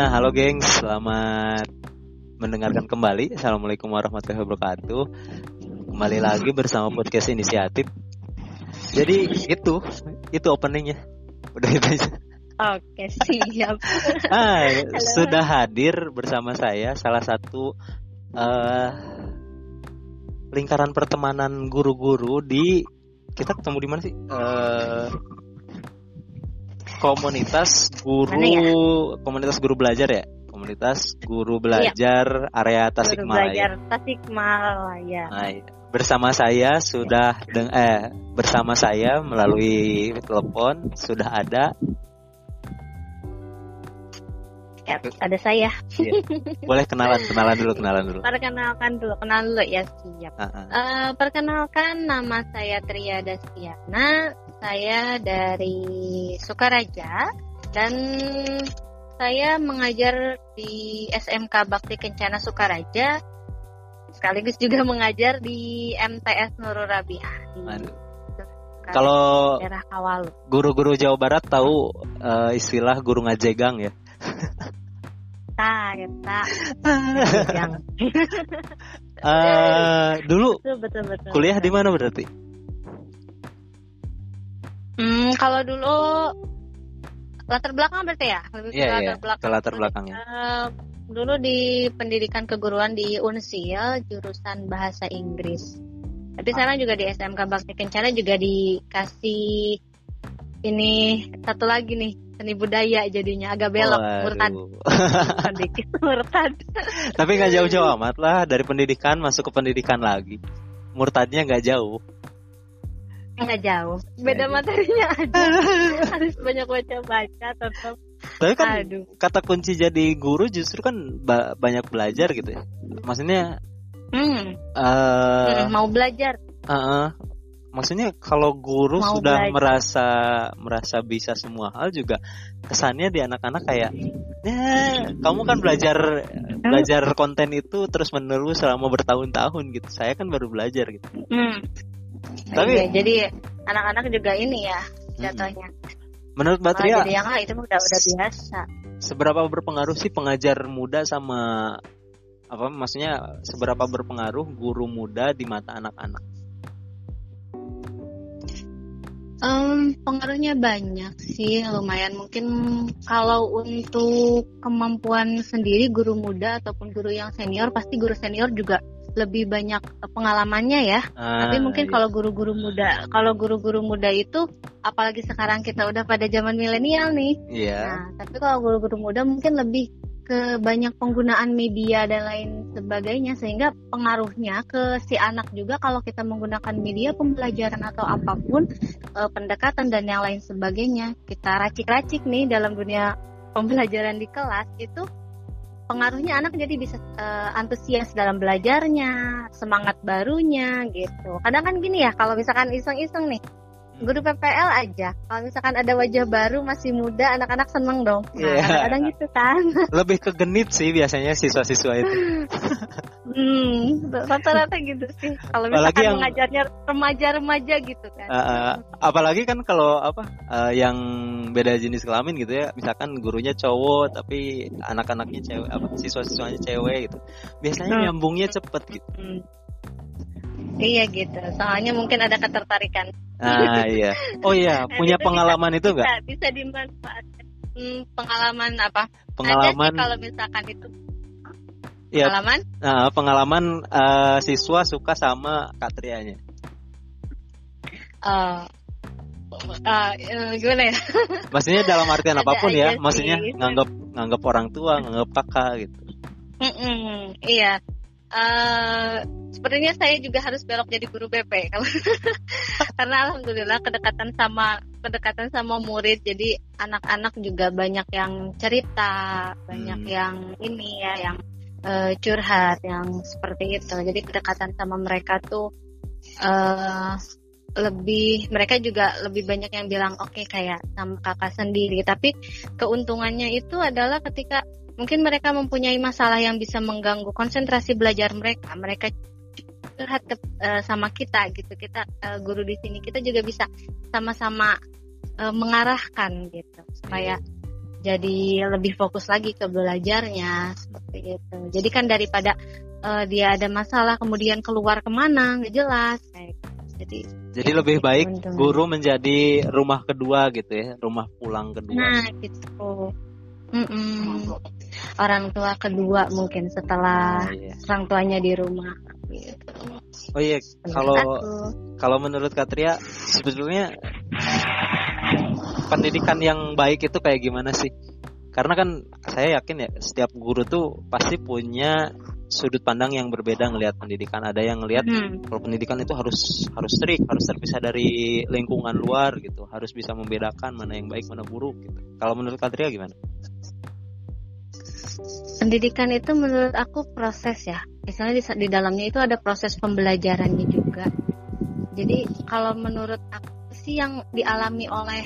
Nah, halo gengs, selamat mendengarkan kembali. Assalamualaikum warahmatullahi wabarakatuh. Kembali lagi bersama podcast inisiatif. Jadi itu, itu openingnya. Udah itu aja. Oke, siap. ah, sudah hadir bersama saya salah satu uh, lingkaran pertemanan guru-guru di kita ketemu di mana sih? Uh, komunitas guru ya? komunitas guru belajar ya komunitas guru belajar iya. area Tasikmalaya. Guru belajar Tasikmalaya. Nah, iya. bersama saya sudah deng eh bersama saya melalui telepon sudah ada ya, ada saya. Iya. Boleh kenalan, kenalan dulu, kenalan dulu. Perkenalkan dulu, kenalan dulu ya siap. Uh -uh. Uh, perkenalkan nama saya Tria Dastiana, saya dari Sukaraja dan saya mengajar di SMK Bakti Kencana Sukaraja sekaligus juga mengajar di MTS Nurul Rabiah kalau guru-guru Jawa Barat tahu uh, istilah guru ngajegang ya? Ta, kita. uh, dulu betul, betul, betul, kuliah di mana berarti? Hmm, kalau dulu latar belakang berarti ya? Lebih yeah, latar yeah, belakang. latar belakangnya. Uh, dulu di pendidikan keguruan di Unsil jurusan bahasa Inggris. Tapi sekarang juga di SMK Bakti Kencana juga dikasih ini satu lagi nih seni budaya jadinya agak belok oh, murtad sedikit murtad tapi nggak jauh-jauh amat lah dari pendidikan masuk ke pendidikan lagi murtadnya nggak jauh nggak jauh. beda materinya aja. Harus banyak baca baca tetap tapi kan Aduh. kata kunci jadi guru justru kan ba banyak belajar gitu ya? Maksudnya hmm. Uh, mau belajar. uh -uh. maksudnya kalau guru mau sudah belajar. merasa merasa bisa semua hal juga kesannya di anak-anak kayak ya kamu kan belajar belajar konten itu terus menerus selama bertahun-tahun gitu. Saya kan baru belajar gitu. Hmm tapi iya, jadi anak-anak juga ini ya jatuhnya. Menurut Mbak Tria, jadi yang ah, itu udah udah biasa. Seberapa berpengaruh sih pengajar muda sama apa maksudnya seberapa berpengaruh guru muda di mata anak-anak? Um, pengaruhnya banyak sih, lumayan. Mungkin kalau untuk kemampuan sendiri guru muda ataupun guru yang senior, pasti guru senior juga lebih banyak pengalamannya ya. Ah, Tapi mungkin iya. kalau guru-guru muda, kalau guru-guru muda itu apalagi sekarang kita udah pada zaman milenial nih. Iya. Nah, tapi kalau guru-guru muda mungkin lebih ke banyak penggunaan media dan lain sebagainya sehingga pengaruhnya ke si anak juga kalau kita menggunakan media pembelajaran atau apa pun eh, pendekatan dan yang lain sebagainya kita racik-racik nih dalam dunia pembelajaran di kelas itu pengaruhnya anak jadi bisa uh, antusias dalam belajarnya, semangat barunya gitu. Kadang kan gini ya, kalau misalkan iseng-iseng nih, guru PPL aja. Kalau misalkan ada wajah baru masih muda anak-anak seneng dong. Nah, yeah. kadang-kadang gitu kan. Lebih ke genit sih biasanya siswa-siswa itu. Hmm rata-rata gitu sih. Kalau misalkan yang, mengajarnya remaja-remaja gitu kan. Uh, uh, apalagi kan kalau apa uh, yang beda jenis kelamin gitu ya. Misalkan gurunya cowok tapi anak-anaknya cewek apa siswa-siswanya cewek gitu. Biasanya hmm. nyambungnya cepet gitu. Hmm Iya gitu. Soalnya mungkin ada ketertarikan. Ah iya. Oh iya, punya pengalaman itu enggak? Bisa, bisa dimanfaatkan. Hmm, pengalaman apa? Pengalaman kalau misalkan itu Ya, pengalaman? Nah, pengalaman uh, siswa suka sama Katrianya. Uh, uh, gimana ya? Maksudnya dalam artian apa pun ya, maksudnya nganggap nganggap orang tua, nganggap kakak gitu. Mm -mm, iya uh, sepertinya saya juga harus belok jadi guru BP karena alhamdulillah kedekatan sama kedekatan sama murid jadi anak-anak juga banyak yang cerita banyak hmm. yang ini ya yang uh, curhat yang seperti itu. Jadi kedekatan sama mereka tuh uh, lebih mereka juga lebih banyak yang bilang oke okay, kayak sama kakak sendiri. Tapi keuntungannya itu adalah ketika mungkin mereka mempunyai masalah yang bisa mengganggu konsentrasi belajar mereka. Mereka curhat ke, uh, sama kita gitu. Kita uh, guru di sini kita juga bisa sama-sama uh, mengarahkan gitu. Supaya jadi lebih fokus lagi ke belajarnya seperti itu. Jadi kan daripada uh, dia ada masalah kemudian keluar ke mana nggak jelas. Kayak gitu. jadi jadi lebih baik guru menjadi rumah kedua gitu ya rumah pulang kedua. Nah gitu mm -mm. orang tua kedua mungkin setelah oh, iya. orang tuanya di rumah gitu. oh iya kalau kalau menurut Katria sebetulnya pendidikan yang baik itu kayak gimana sih karena kan saya yakin ya setiap guru tuh pasti punya sudut pandang yang berbeda ngelihat pendidikan. Ada yang ngelihat hmm. kalau pendidikan itu harus harus strict, harus terpisah dari lingkungan luar gitu, harus bisa membedakan mana yang baik, mana buruk gitu. Kalau menurut Katria gimana? Pendidikan itu menurut aku proses ya. Misalnya di, di dalamnya itu ada proses pembelajarannya juga. Jadi kalau menurut aku sih yang dialami oleh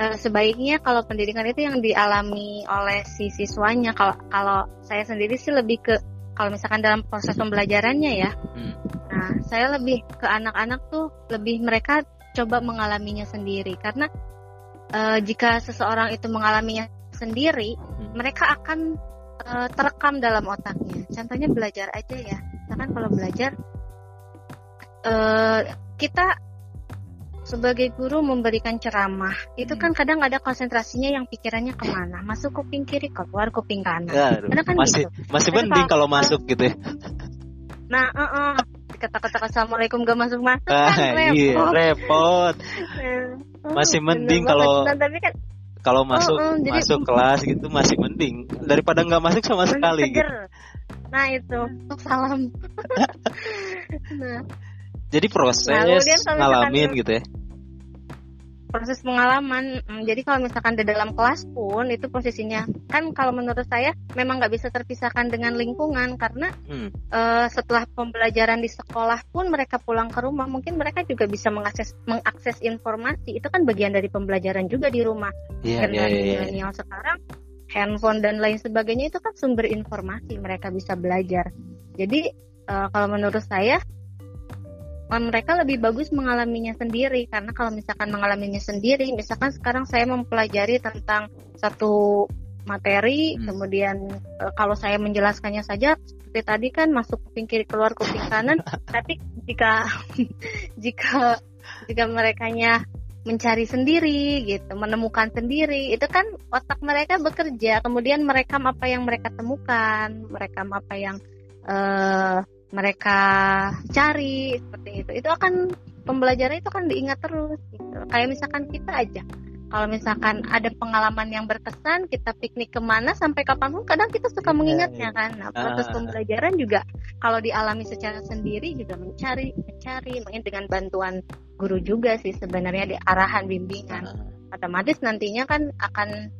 uh, sebaiknya kalau pendidikan itu yang dialami oleh si siswanya kalau kalau saya sendiri sih lebih ke kalau misalkan dalam proses pembelajarannya ya hmm. nah saya lebih ke anak-anak tuh lebih mereka coba mengalaminya sendiri karena uh, jika seseorang itu mengalaminya sendiri hmm. mereka akan uh, terekam dalam otaknya. Contohnya belajar aja ya. Misalkan kalau belajar uh, kita sebagai guru memberikan ceramah itu kan hmm. kadang ada konsentrasinya yang pikirannya ke mana? Masuk kuping kiri keluar kuping kanan. Ya, kan masih gitu. masih mending kalau, masuk gitu ya. Nah uh -uh. kata-kata assalamualaikum gak masuk masuk ah, kan repot. iya, repot masih mending kalau kan, kalau masuk uh, uh, jadi, masuk kelas gitu masih mending. Daripada nggak masuk sama sekali gitu. nah itu. Salam. Nah. Jadi proses nah, ngalamin gitu ya proses pengalaman. Hmm, jadi kalau misalkan di dalam kelas pun itu posisinya. Kan kalau menurut saya memang nggak bisa terpisahkan dengan lingkungan. Karena hmm. uh, setelah pembelajaran di sekolah pun mereka pulang ke rumah mungkin mereka juga bisa mengakses mengakses informasi. Itu kan bagian dari pembelajaran juga di rumah. Yeah, karena yeah, yeah, yeah. sekarang handphone dan lain sebagainya itu kan sumber informasi mereka bisa belajar. Jadi uh, kalau menurut saya mereka lebih bagus mengalaminya sendiri. Karena kalau misalkan mengalaminya sendiri misalkan sekarang saya mempelajari tentang satu materi hmm. kemudian e, kalau saya menjelaskannya saja seperti tadi kan masuk kuping kiri keluar kuping kanan. Tapi jika jika jika merekanya mencari sendiri gitu menemukan sendiri itu kan otak mereka bekerja. Kemudian merekam apa yang mereka temukan merekam apa yang uh, mereka cari seperti itu itu akan pembelajaran itu kan diingat terus gitu kayak misalkan kita aja kalau misalkan ada pengalaman yang berkesan kita piknik ke mana sampai kapan pun kadang kita suka iya, mengingatnya iya. kan nah proses ah. pembelajaran juga kalau dialami secara sendiri juga mencari mencari mungkin dengan bantuan guru juga sih sebenarnya di arahan bimbingan ah. otomatis nantinya kan akan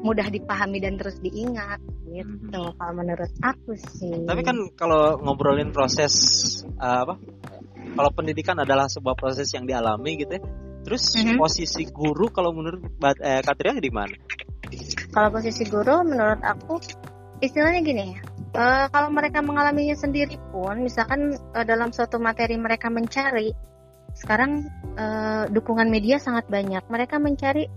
mudah dipahami dan terus diingat gitu hmm. kalau menurut aku sih. Tapi kan kalau ngobrolin proses uh, apa? Kalau pendidikan adalah sebuah proses yang dialami gitu ya. Terus mm-hmm. posisi guru kalau menurut eh, Katria di mana? Kalau posisi guru menurut aku istilahnya gini ya. Uh, kalau mereka mengalaminya sendiri pun, misalkan uh, dalam suatu materi mereka mencari, sekarang uh, dukungan media sangat banyak. Mereka mencari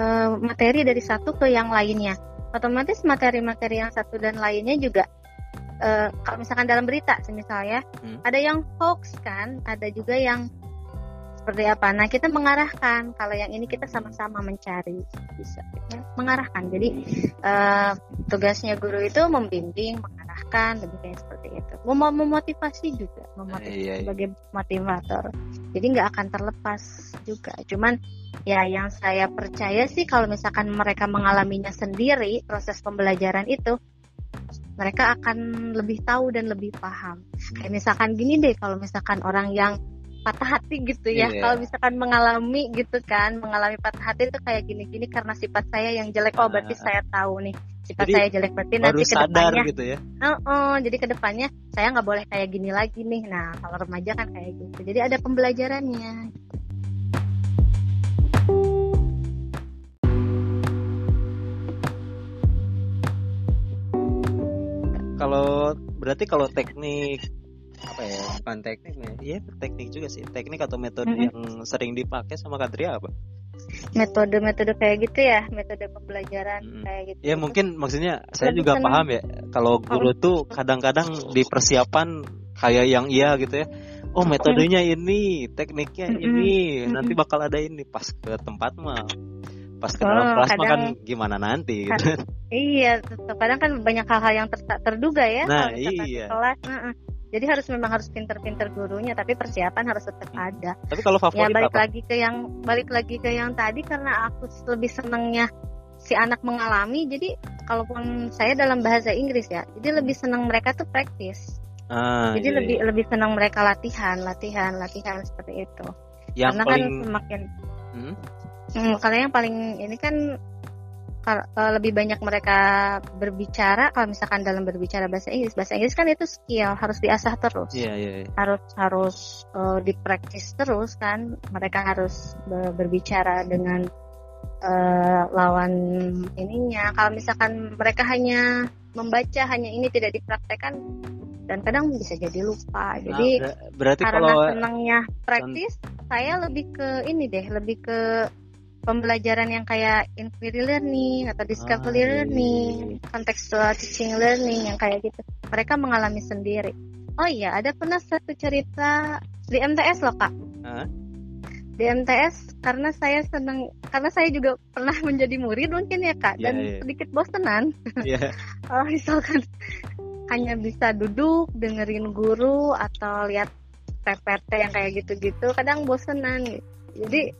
uh, materi dari satu ke yang lainnya. Otomatis materi-materi yang satu dan lainnya juga uh, kalau misalkan dalam berita misalnya hmm. ada yang hoax kan, ada juga yang seperti apa. Nah kita mengarahkan kalau yang ini kita sama-sama mencari bisa ya, mengarahkan. Jadi uh, tugasnya guru itu membimbing, mengarahkan lebih kayak seperti itu. Mem memotivasi juga, memotivasi iya, iya. sebagai motivator. Jadi nggak akan terlepas juga. Cuman ya yang saya percaya sih kalau misalkan mereka mengalaminya sendiri proses pembelajaran itu mereka akan lebih tahu dan lebih paham kayak misalkan gini deh kalau misalkan orang yang patah hati gitu ya yeah. kalau misalkan mengalami gitu kan mengalami patah hati itu kayak gini-gini karena sifat saya yang jelek oh berarti uh, saya tahu nih sifat jadi, saya jelek berarti nanti ke depannya gitu ya? Oh, oh jadi ke depannya saya nggak boleh kayak gini lagi nih. Nah kalau remaja kan kayak gitu. Jadi ada pembelajarannya. Kalau berarti kalau teknik apa ya bukan teknik ya iya teknik juga sih. Teknik atau metode mm -hmm. yang sering dipakai sama Kadria apa metode-metode kayak gitu ya metode pembelajaran hmm. kayak gitu ya mungkin maksudnya saya Lebih juga senang. paham ya kalau guru tuh kadang-kadang di persiapan kayak yang iya gitu ya oh metodenya ini tekniknya ini mm-hmm. nanti bakal ada ini pas ke tempat mah pas ke dalam oh, kelas kadang, makan gimana nanti gitu. iya kadang kan banyak hal-hal yang ter terduga ya nah iya kelas uh-uh. Jadi harus memang harus pinter-pinter gurunya tapi persiapan harus tetap hmm. ada tapi kalau favorit ya balik apa? lagi ke yang balik lagi ke yang tadi karena aku lebih senangnya si anak mengalami jadi kalaupun saya dalam bahasa Inggris ya jadi lebih senang mereka tuh praktis Ah, Jadi iya, lebih iya. lebih senang mereka latihan, latihan, latihan seperti itu. Yang Karena kan paling... kan semakin hmm? Hmm, karena yang paling ini kan kalau lebih banyak mereka berbicara kalau misalkan dalam berbicara bahasa Inggris bahasa Inggris kan itu skill harus diasah terus yeah, yeah, yeah. harus harus uh, dipraktis terus kan mereka harus berbicara dengan uh, lawan ininya kalau misalkan mereka hanya membaca hanya ini tidak dipraktekkan dan kadang bisa jadi lupa. Nah, jadi nah, berarti karena kalau senangnya praktis, saya lebih ke ini deh, lebih ke pembelajaran yang kayak inquiry learning atau discovery ah, iya, learning, iya, iya. contextual teaching learning yang kayak gitu. Mereka mengalami sendiri. Oh iya, ada pernah satu cerita di MTS loh kak. Huh? Di MTS karena saya senang, karena saya juga pernah menjadi murid mungkin ya kak, yeah, dan yeah. sedikit bosenan. Yeah. oh, misalkan hanya bisa duduk dengerin guru atau lihat PPT yang kayak gitu-gitu kadang bosenan jadi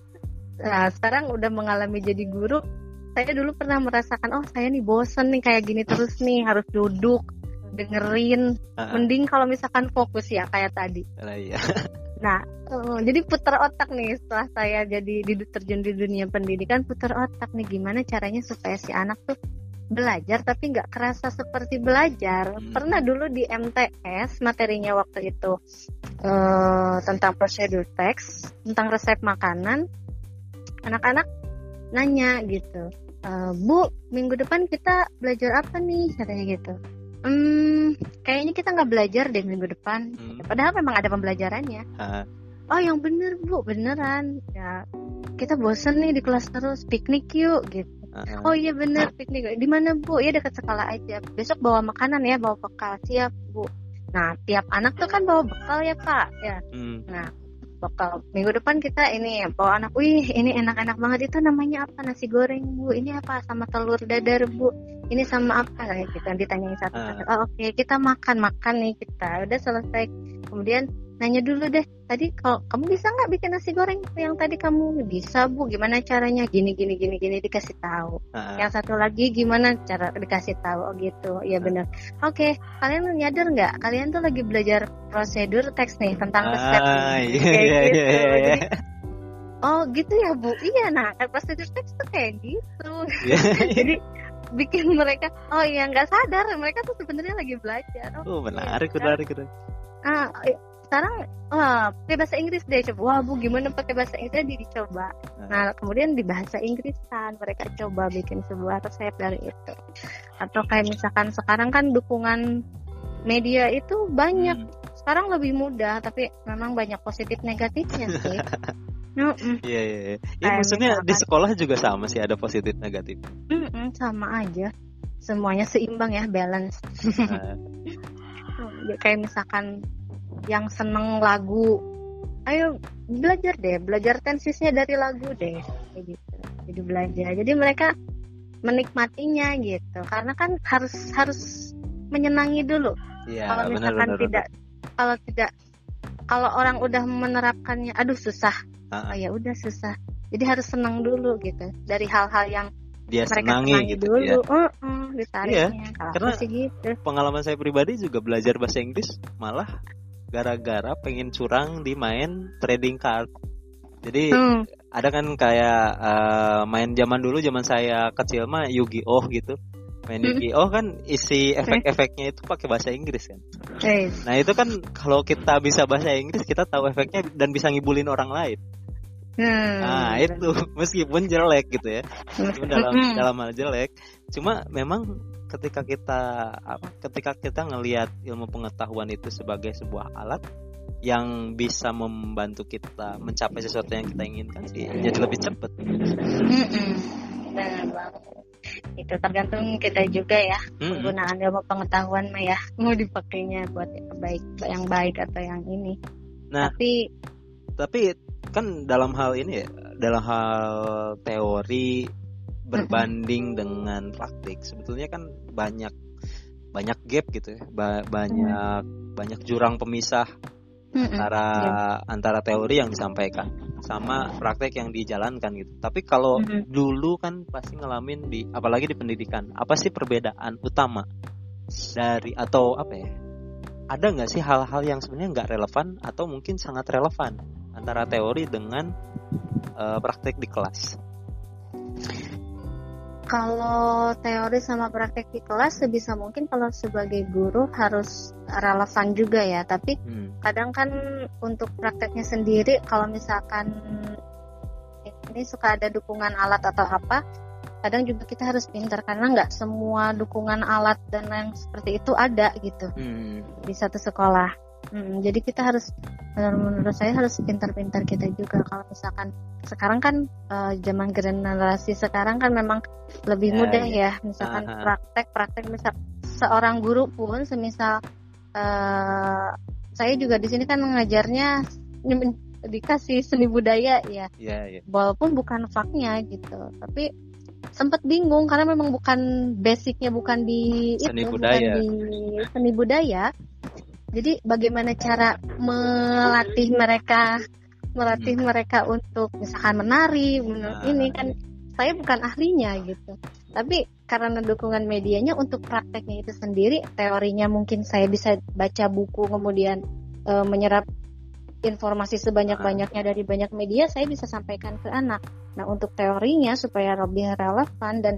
nah, sekarang udah mengalami jadi guru saya dulu pernah merasakan oh saya nih bosen nih kayak gini terus nih harus duduk dengerin uh-uh. mending kalau misalkan fokus ya kayak tadi uh, iya. nah uh, jadi putar otak nih setelah saya jadi terjun di dunia pendidikan putar otak nih gimana caranya supaya si anak tuh belajar tapi nggak kerasa seperti belajar. Hmm. Pernah dulu di MTS materinya waktu itu uh, tentang prosedur teks, tentang resep makanan. Anak-anak nanya gitu, e, Bu, minggu depan kita belajar apa nih? Katanya gitu. Hmm, kayaknya kita nggak belajar deh minggu depan. Hmm. Padahal memang ada pembelajarannya. Ha. Oh, yang bener Bu, beneran. Ya, kita bosen nih di kelas terus, piknik yuk gitu Uh-huh. Oh iya bener piknik. Di mana Bu? Ya dekat sekolah aja. Besok bawa makanan ya, bawa bekal. Siap Bu. Nah tiap anak tuh kan bawa bekal ya Pak. Ya. Hmm. Nah bekal minggu depan kita ini bawa anak. Wih ini enak-enak banget itu namanya apa nasi goreng Bu? Ini apa sama telur dadar Bu? Ini sama apa kayak gitu. Ditanyain satu-satu. Uh. Oh oke okay. kita makan makan nih kita. Udah selesai. Kemudian nanya dulu deh tadi kalau kamu bisa nggak bikin nasi goreng yang tadi kamu? Bisa bu. Gimana caranya? Gini gini gini gini dikasih tahu. Uh-huh. yang satu lagi gimana cara dikasih tahu? Oh gitu. Iya uh benar. Oke okay. kalian nyadar nggak? Kalian tuh lagi belajar prosedur teks nih tentang resep uh, iya, kayak iya, gitu. iya, iya. Jadi, oh gitu ya bu? Iya nah prosedur teks tuh kayak gitu. Yeah. jadi bikin mereka oh iya nggak sadar. Mereka tuh sebenarnya lagi belajar. Oh, oh menarik ya, menarik menarik. Ah sekarang wah pakai bahasa Inggris deh coba wah bu gimana pakai bahasa Inggris jadi dicoba nah. nah kemudian di bahasa Inggris kan mereka coba bikin sebuah resep dari itu atau kayak misalkan sekarang kan dukungan media itu banyak hmm. sekarang lebih mudah tapi memang banyak positif negatifnya sih Iya iya iya. Ya, maksudnya misalkan, di sekolah juga sama sih ada positif negatif. Mm -mm, sama aja. Semuanya seimbang ya, balance. Ya, kayak misalkan yang seneng lagu ayo belajar deh belajar tensisnya dari lagu deh kayak gitu jadi belajar jadi mereka menikmatinya gitu karena kan harus harus menyenangi dulu ya, kalau misalkan bener, tidak bener. kalau tidak kalau orang udah menerapkannya aduh susah uh-uh. oh ya udah susah jadi harus senang dulu gitu dari hal-hal yang dia mereka senangi gitu dulu. ya. Uh, uh, iya, karena gitu. pengalaman saya pribadi juga belajar bahasa Inggris malah gara-gara pengen curang di main trading card. Jadi hmm. ada kan kayak uh, main zaman dulu zaman saya kecil mah Yu-Gi-Oh gitu. Main hmm. Yu-Gi-Oh kan isi efek-efeknya itu pakai bahasa Inggris kan. Nah, itu kan kalau kita bisa bahasa Inggris kita tahu efeknya dan bisa ngibulin orang lain. Hmm. Nah, itu meskipun jelek gitu ya. Meskipun dalam hmm. dalam hal jelek, cuma memang ketika kita ketika kita ngelihat ilmu pengetahuan itu sebagai sebuah alat yang bisa membantu kita mencapai sesuatu yang kita inginkan sih jadi lebih cepat mm -mm. benar banget itu tergantung kita juga ya mm -mm. penggunaan ilmu pengetahuan mah ya mau dipakainya buat baik yang baik atau yang ini nah tapi tapi kan dalam hal ini ya dalam hal teori berbanding -hmm. dengan praktik sebetulnya kan banyak banyak gap gitu ya ba banyak mm. banyak jurang pemisah mm -hmm. antara yeah. antara teori yang disampaikan sama praktek yang dijalankan gitu tapi kalau mm -hmm. dulu kan pasti ngalamin di apalagi di pendidikan apa sih perbedaan utama dari atau apa ya ada nggak sih hal-hal yang sebenarnya nggak relevan atau mungkin sangat relevan antara teori dengan uh, praktek di kelas kalau teori sama praktek di kelas sebisa mungkin kalau sebagai guru harus relevan juga ya tapi hmm. kadang kan untuk prakteknya sendiri kalau misalkan ini suka ada dukungan alat atau apa kadang juga kita harus pintar karena nggak semua dukungan alat dan yang seperti itu ada gitu hmm. di satu sekolah Hmm, jadi kita harus menurut saya harus pintar-pintar kita juga kalau misalkan sekarang kan uh, zaman generasi sekarang kan memang lebih ya, mudah ya, ya. misalkan praktek-praktek misal seorang guru pun semisal uh, saya juga di sini kan mengajarnya dikasih seni budaya ya, ya, ya. walaupun bukan faknya gitu tapi sempat bingung karena memang bukan basicnya bukan di seni itu budaya. bukan di seni budaya jadi bagaimana cara melatih mereka, melatih hmm. mereka untuk misalkan menari, menurut nah. ini kan saya bukan ahlinya gitu. Tapi karena dukungan medianya untuk prakteknya itu sendiri, teorinya mungkin saya bisa baca buku kemudian e, menyerap informasi sebanyak-banyaknya dari banyak media, saya bisa sampaikan ke anak. Nah untuk teorinya supaya lebih relevan dan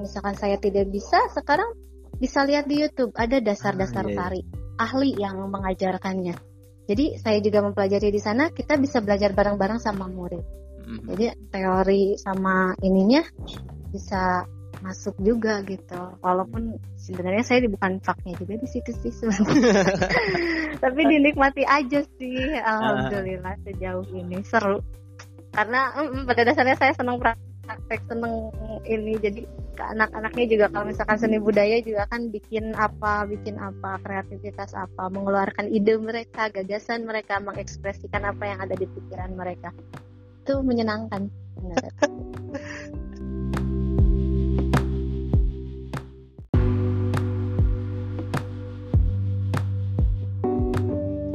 misalkan saya tidak bisa, sekarang bisa lihat di YouTube ada dasar-dasar ah, iya, iya. tari ahli yang mengajarkannya. Jadi saya juga mempelajari di sana kita bisa belajar bareng-bareng sama murid. Mm-hmm. Jadi teori sama ininya bisa masuk juga gitu. Walaupun sebenarnya saya bukan faknya juga di situ sih Tapi dinikmati aja sih. Alhamdulillah sejauh ini seru. Karena mm, pada dasarnya saya senang praktek praktek seneng ini jadi ke anak-anaknya juga. Kalau misalkan seni budaya juga kan bikin apa bikin apa kreativitas apa mengeluarkan ide mereka gagasan mereka mengekspresikan apa yang ada di pikiran mereka. Itu menyenangkan.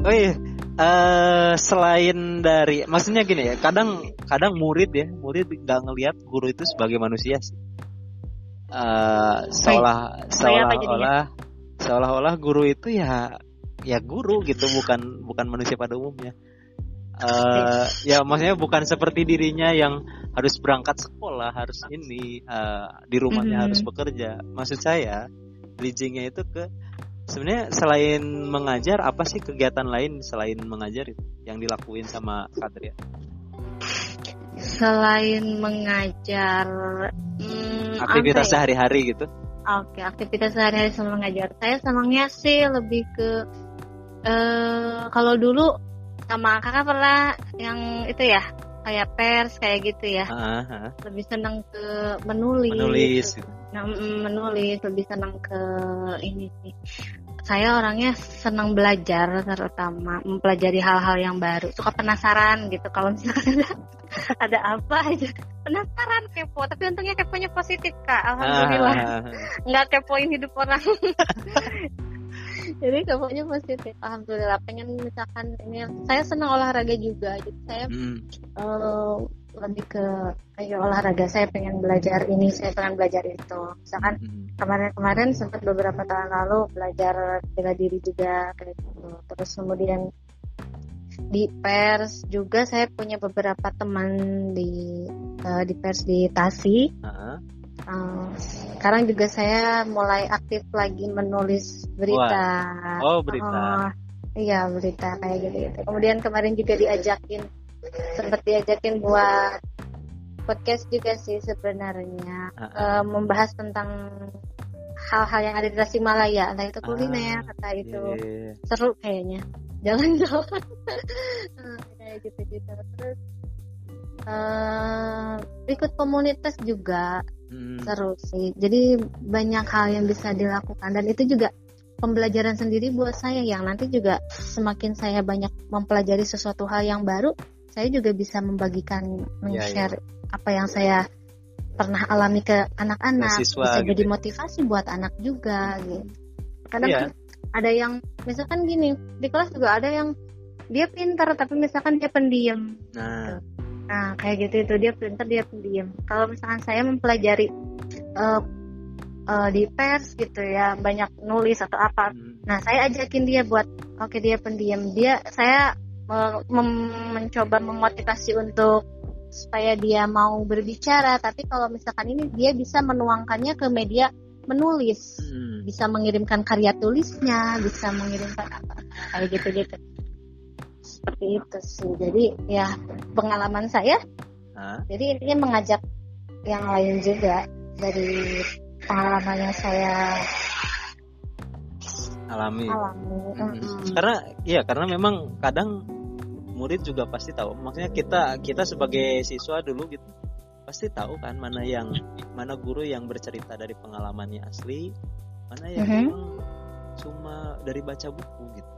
Oh iya, uh, selain dari maksudnya gini ya kadang kadang murid ya murid nggak ngelihat guru itu sebagai manusia sih uh, seolah seolah-olah seolah-olah guru itu ya ya guru gitu bukan bukan manusia pada umumnya uh, ya maksudnya bukan seperti dirinya yang harus berangkat sekolah harus ini uh, di rumahnya mm -hmm. harus bekerja maksud saya bridgingnya itu ke sebenarnya selain mengajar apa sih kegiatan lain selain mengajar yang dilakuin sama Kadria? Selain mengajar, aktivitas ya? sehari-hari gitu? Oke, okay, aktivitas sehari-hari sama mengajar. Saya senangnya sih lebih ke uh, kalau dulu sama kakak pernah yang itu ya kayak pers kayak gitu ya. Uh, uh. Lebih senang ke menulis. Menulis. Gitu. Nah, menulis lebih senang ke ini sih. Saya orangnya senang belajar terutama mempelajari hal-hal yang baru. Suka penasaran gitu kalau misalnya ada, ada apa aja. Penasaran kepo, tapi untungnya keponya positif kak. Alhamdulillah. Uh. Nggak kepoin hidup orang. jadi keponya positif alhamdulillah pengen misalkan ini saya senang olahraga juga jadi saya hmm. uh, lebih ke kayak olahraga saya pengen belajar ini saya pengen belajar itu misalkan hmm. kemarin-kemarin sempat beberapa tahun lalu belajar bela diri juga kayak gitu terus kemudian di pers juga saya punya beberapa teman di uh, di pers di Tasi uh -huh. Uh, sekarang juga saya mulai aktif lagi menulis berita. Wah. Oh berita. Uh, iya berita kayak gitu, gitu. Kemudian kemarin juga diajakin, sempat diajakin buat podcast juga sih sebenarnya uh, uh. Uh, membahas tentang hal-hal yang ada di Tasikmalaya, entah itu kuliner, uh, kata itu yeah. Iya, iya. seru kayaknya. Jalan-jalan kayak gitu-gitu. Terus uh, ikut komunitas juga hmm. seru sih jadi banyak hal yang bisa dilakukan dan itu juga pembelajaran sendiri buat saya yang nanti juga semakin saya banyak mempelajari sesuatu hal yang baru saya juga bisa membagikan men-share ya, ya. apa yang saya pernah alami ke anak-anak bisa gitu. jadi ya. motivasi buat anak juga gitu kadang ya. ada yang misalkan gini di kelas juga ada yang dia pintar tapi misalkan dia pendiam nah nah kayak gitu itu dia pintar dia pendiam kalau misalkan saya mempelajari uh, uh, di pers gitu ya banyak nulis atau apa hmm. nah saya ajakin dia buat oke okay, dia pendiam dia saya uh, mencoba memotivasi untuk supaya dia mau berbicara tapi kalau misalkan ini dia bisa menuangkannya ke media menulis hmm. bisa mengirimkan karya tulisnya bisa mengirimkan apa kayak gitu gitu seperti itu sih jadi ya pengalaman saya Hah? jadi ini mengajak yang lain juga dari pengalaman yang saya alami. alami. Mm -hmm. Karena ya karena memang kadang murid juga pasti tahu. Maksudnya kita kita sebagai siswa dulu gitu pasti tahu kan mana yang mana guru yang bercerita dari pengalamannya asli, mana yang mm -hmm. memang cuma dari baca buku gitu.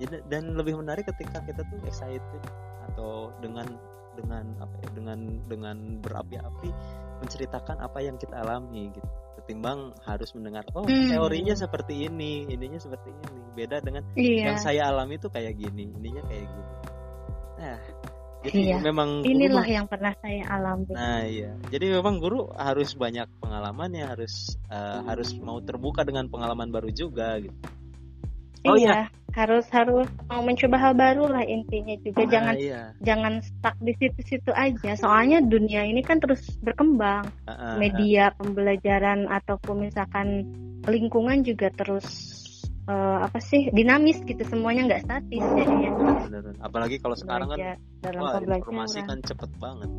Jadi dan lebih menarik ketika kita tuh excited atau dengan dengan apa ya dengan dengan berapi-api menceritakan apa yang kita alami gitu ketimbang harus mendengar oh hmm. teorinya seperti ini ininya seperti ini beda dengan iya. yang saya alami itu kayak gini ininya kayak gini nah jadi iya. memang inilah guru, yang pernah saya alami nah iya jadi memang guru harus banyak pengalaman ya harus uh, harus mau terbuka dengan pengalaman baru juga gitu oh iya, iya. harus harus mau mencoba hal baru lah intinya juga. Ah, jangan iya. jangan stuck di situ-situ aja. Soalnya dunia ini kan terus berkembang. Uh, uh, media pembelajaran ataupun misalkan lingkungan juga terus uh, apa sih dinamis gitu. Semuanya nggak statis jadinya. Apalagi kalau sekarang kan dalam wah, informasi kan cepet banget.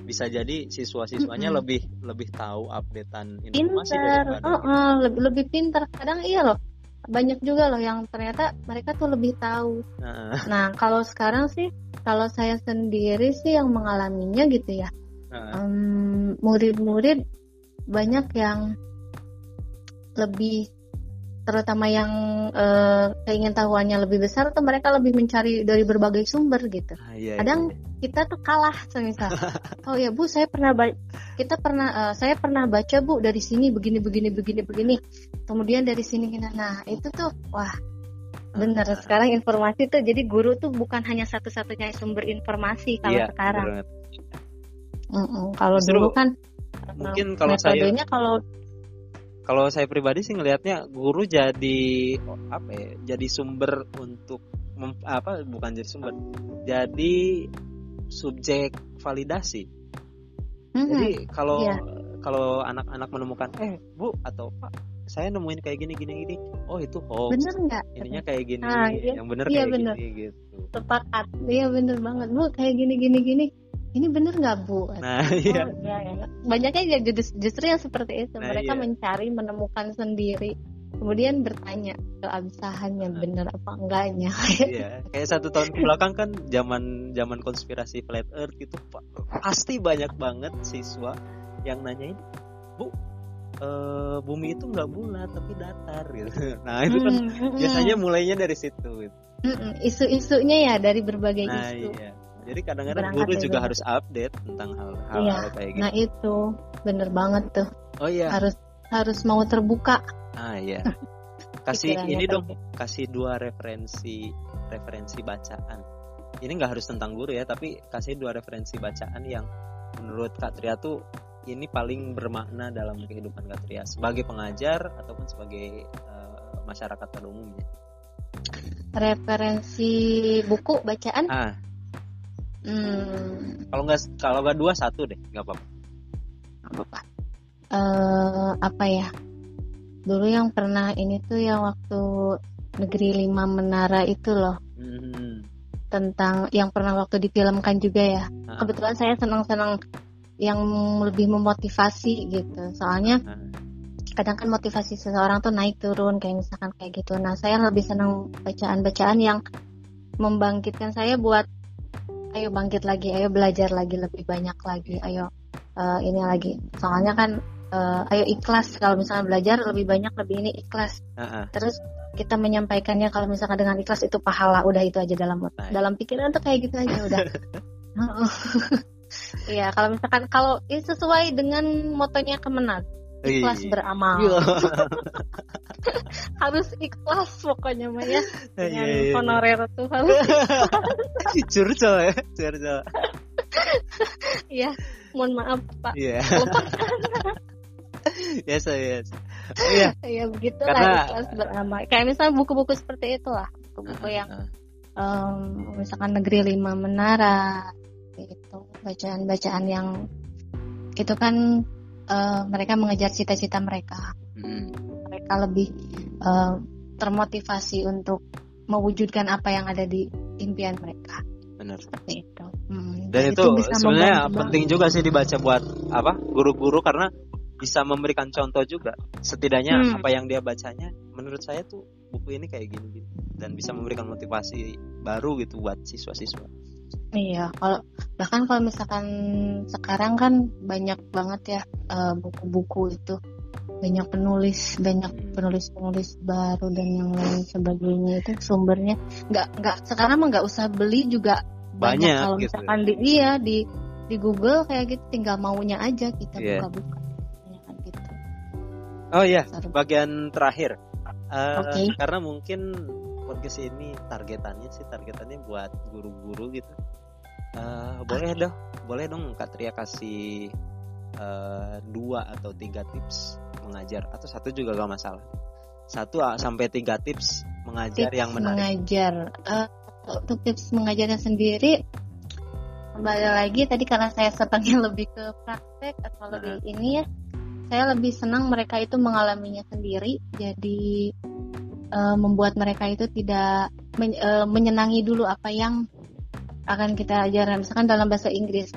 Bisa jadi siswa-siswanya mm -hmm. lebih lebih tahu updatean informasi pinter. Oh, oh, lebih lebih pintar kadang iya loh banyak juga loh yang ternyata mereka tuh lebih tahu. Uh. Nah kalau sekarang sih kalau saya sendiri sih yang mengalaminya gitu ya, uh. um, murid-murid banyak yang lebih terutama yang uh, keingin tahuannya lebih besar atau mereka lebih mencari dari berbagai sumber gitu. Ah, iya, Kadang iya. Kita tuh kalah semisal. oh ya Bu, saya pernah kita pernah uh, saya pernah baca Bu dari sini begini begini begini begini. Kemudian dari sini nah itu tuh wah benar ah. sekarang informasi tuh jadi guru tuh bukan hanya satu-satunya sumber informasi kalau iya, sekarang. Mm -mm, kalau dulu kan mungkin kalau saya kalau kalau saya pribadi sih ngelihatnya guru jadi apa ya jadi sumber untuk mem, apa bukan jadi sumber jadi subjek validasi mm-hmm. jadi kalau yeah. kalau anak-anak menemukan eh bu atau pak saya nemuin kayak gini gini gini oh itu hoax bener nggak ininya kayak gini ah, iya. yang bener iya, kayak bener. gini gitu sepakat iya bener banget bu kayak gini gini gini ini bener nggak bu? Nah oh, iya. Ya, ya. Banyaknya ya justru, justru yang seperti itu. Nah, Mereka iya. mencari menemukan sendiri, kemudian bertanya keabsahannya nah. bener apa enggaknya. iya. Kayak satu tahun belakang kan zaman zaman konspirasi flat earth itu pasti banyak banget siswa yang nanyain, bu Uh, bumi itu nggak bulat tapi datar gitu. Nah itu kan hmm, biasanya mulainya dari situ. Gitu. Isu-isunya ya dari berbagai nah, isu. Iya jadi kadang-kadang guru juga harus update tentang hal-hal iya. kayak gitu. Nah itu bener banget tuh. Oh iya. Harus harus mau terbuka. Ah iya. Kasih ini dong, kasih dua referensi referensi bacaan. Ini nggak harus tentang guru ya, tapi kasih dua referensi bacaan yang menurut Kak Tria tuh ini paling bermakna dalam kehidupan Kak Tria sebagai pengajar ataupun sebagai uh, masyarakat pada umumnya. Referensi buku bacaan? Ah, Hmm. Kalau nggak kalau nggak dua satu deh, nggak apa-apa. Apa-apa. Uh, apa ya? Dulu yang pernah ini tuh yang waktu negeri lima menara itu loh. Hmm. Tentang yang pernah waktu difilmkan juga ya. Ah. Kebetulan saya senang-senang yang lebih memotivasi gitu. Soalnya ah. kadang kan motivasi seseorang tuh naik turun kayak misalkan kayak gitu. Nah saya lebih senang bacaan-bacaan yang membangkitkan saya buat ayo bangkit lagi, ayo belajar lagi lebih banyak lagi, ayo uh, ini lagi soalnya kan uh, ayo ikhlas. Kalau misalnya belajar lebih banyak lebih ini ikhlas. Uh-uh. terus kita menyampaikannya kalau misalkan dengan ikhlas itu pahala. Udah itu aja dalam nah, dalam pikiran tuh kayak gitu aja udah. Iya, kalau misalkan kalau ini sesuai dengan motonya kemenat ikhlas iya. beramal. Iya. harus ikhlas pokoknya mah ya. Dengan iya, iya, honorer tuh harus curcol ya. Curcol iya mohon maaf pak. Iya yes yes iya iya begitu Karena... lah ikhlas beramal kayak misalnya buku-buku seperti itu lah buku-buku yang um, misalkan negeri lima menara itu bacaan-bacaan yang itu kan uh, mereka mengejar cita-cita mereka. Hmm. Mereka lebih uh, termotivasi untuk mewujudkan apa yang ada di impian mereka. Benar. Seperti itu. Hmm, Dan itu, itu sebenarnya penting juga sih dibaca buat apa guru-guru karena bisa memberikan contoh juga. Setidaknya hmm. apa yang dia bacanya, menurut saya tuh buku ini kayak gini-gini dan bisa memberikan motivasi baru gitu buat siswa-siswa. Iya, kalau bahkan kalau misalkan sekarang kan banyak banget ya uh, buku-buku itu banyak penulis banyak hmm. penulis-penulis baru dan yang lain sebagainya itu sumbernya nggak nggak sekarang mah nggak usah beli juga banyak, banyak kalau gitu. misalkan di iya di di Google kayak gitu tinggal maunya aja kita yeah. buka-buka gitu. Oh iya, bagian terakhir. Uh, okay. Karena mungkin podcast ini targetannya sih targetannya buat guru-guru gitu Uh, boleh dong, boleh dong Kak Tria kasih uh, dua atau tiga tips mengajar atau satu juga gak masalah. Satu sampai tiga tips mengajar tips yang menarik. Mengajar, uh, untuk tips mengajarnya sendiri kembali lagi tadi karena saya setengah lebih ke praktek atau nah. lebih ini ya, saya lebih senang mereka itu mengalaminya sendiri. Jadi uh, membuat mereka itu tidak men, uh, menyenangi dulu apa yang akan kita ajarkan misalkan dalam bahasa Inggris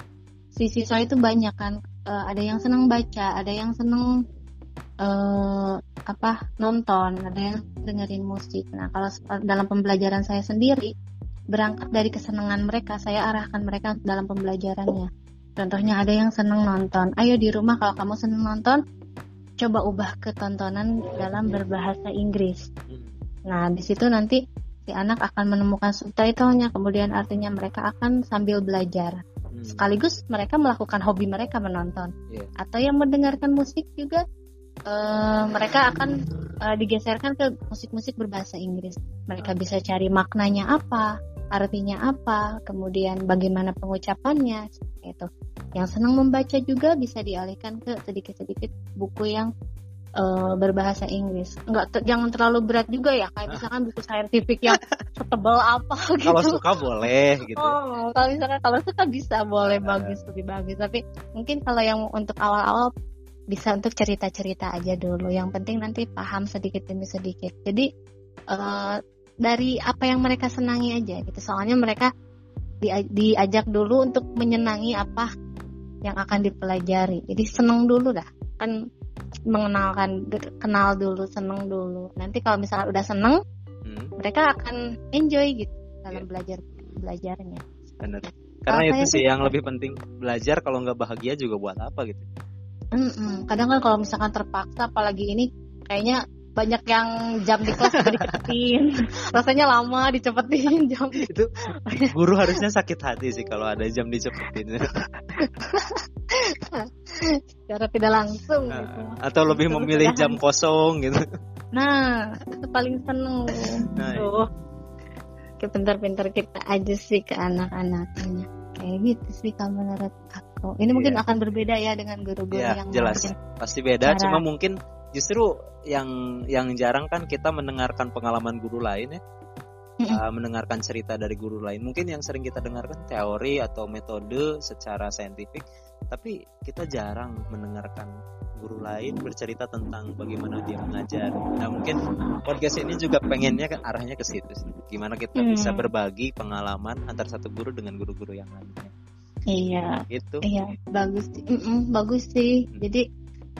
si siswa itu banyak kan uh, ada yang senang baca ada yang senang uh, apa nonton ada yang dengerin musik nah kalau dalam pembelajaran saya sendiri berangkat dari kesenangan mereka saya arahkan mereka dalam pembelajarannya contohnya ada yang senang nonton. Ayo di rumah kalau kamu senang nonton coba ubah ke tontonan dalam berbahasa Inggris. Nah di situ nanti si anak akan menemukan subtitlenya kemudian artinya mereka akan sambil belajar. Hmm. sekaligus mereka melakukan hobi mereka menonton. Yeah. atau yang mendengarkan musik juga uh, mereka akan uh, digeserkan ke musik-musik berbahasa Inggris. Mereka bisa cari maknanya apa artinya apa kemudian bagaimana pengucapannya itu yang senang membaca juga bisa dialihkan ke sedikit-sedikit buku yang uh, berbahasa Inggris. Enggak ter jangan terlalu berat juga ya kayak misalkan buku saintifik yang setebal apa gitu. Kalau suka boleh gitu. Oh, kalau misalkan kalau suka bisa boleh bagus lebih bagus tapi mungkin kalau yang untuk awal-awal bisa untuk cerita-cerita aja dulu. Yang penting nanti paham sedikit demi sedikit. Jadi uh, dari apa yang mereka senangi aja gitu. Soalnya mereka di, diajak dulu untuk menyenangi apa yang akan dipelajari. Jadi seneng dulu dah. Kan mengenalkan kenal dulu seneng dulu nanti kalau misalnya udah seneng hmm. mereka akan enjoy gitu dalam yeah. belajar belajarnya benar karena itu sih yang lebih penting belajar kalau nggak bahagia juga buat apa gitu mm -mm. kadang kan kalau misalkan terpaksa apalagi ini kayaknya banyak yang jam di kelas dicepetin. Rasanya lama dicepetin jam. Itu guru harusnya sakit hati sih kalau ada jam dicepetin. Secara tidak langsung nah, gitu. atau lebih Terus memilih jam kosong gitu. Nah itu paling seneng. Nah, tuh. Iya. pintar-pintar kita aja sih ke anak-anaknya. Kayak gitu sih kalau menurut aku. Ini yeah. mungkin akan berbeda ya dengan guru-guru yeah, yang jelas. pasti beda cara... cuma mungkin justru yang yang jarang kan kita mendengarkan pengalaman guru lain ya. Uh, mendengarkan cerita dari guru lain. Mungkin yang sering kita dengarkan teori atau metode secara saintifik tapi kita jarang mendengarkan guru lain bercerita tentang bagaimana dia mengajar. Nah mungkin podcast ini juga pengennya kan arahnya ke situ gimana kita hmm. bisa berbagi pengalaman antar satu guru dengan guru-guru yang lainnya. Iya. Itu iya bagus mm -mm, bagus sih. Hmm. jadi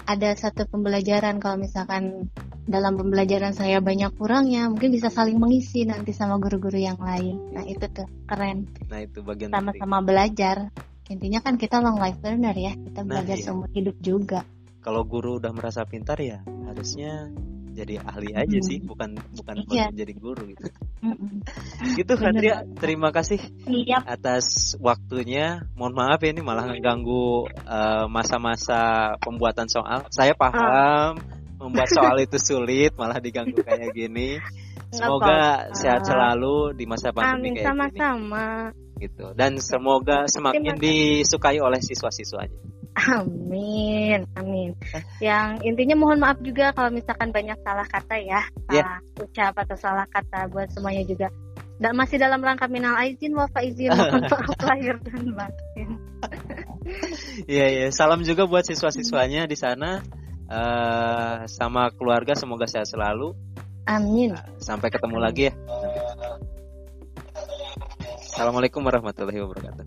ada satu pembelajaran kalau misalkan dalam pembelajaran saya banyak kurangnya mungkin bisa saling mengisi nanti sama guru-guru yang lain nah itu tuh keren nah itu bagian sama-sama belajar intinya kan kita long life learner ya kita nah, belajar iya. seumur hidup juga kalau guru udah merasa pintar ya harusnya jadi ahli aja hmm. sih bukan bukan iya. jadi guru gitu. Gitu Fadria terima kasih Siap. atas waktunya. Mohon maaf ya ini malah mengganggu uh, masa-masa pembuatan soal. Saya paham oh. membuat soal itu sulit malah diganggu kayak gini. Semoga sehat selalu di masa pandemi kayak sama-sama. Gitu. Dan semoga semakin disukai oleh siswa-siswanya Amin, amin. Yang intinya mohon maaf juga kalau misalkan banyak salah kata ya, salah yeah. ucap atau salah kata buat semuanya juga. Dan masih dalam rangka minal aizin wa faizin mohon maaf lahir dan batin. Iya iya, salam juga buat siswa-siswanya di sana uh, sama keluarga semoga sehat selalu. Amin. Sampai ketemu lagi ya. Assalamualaikum warahmatullahi wabarakatuh.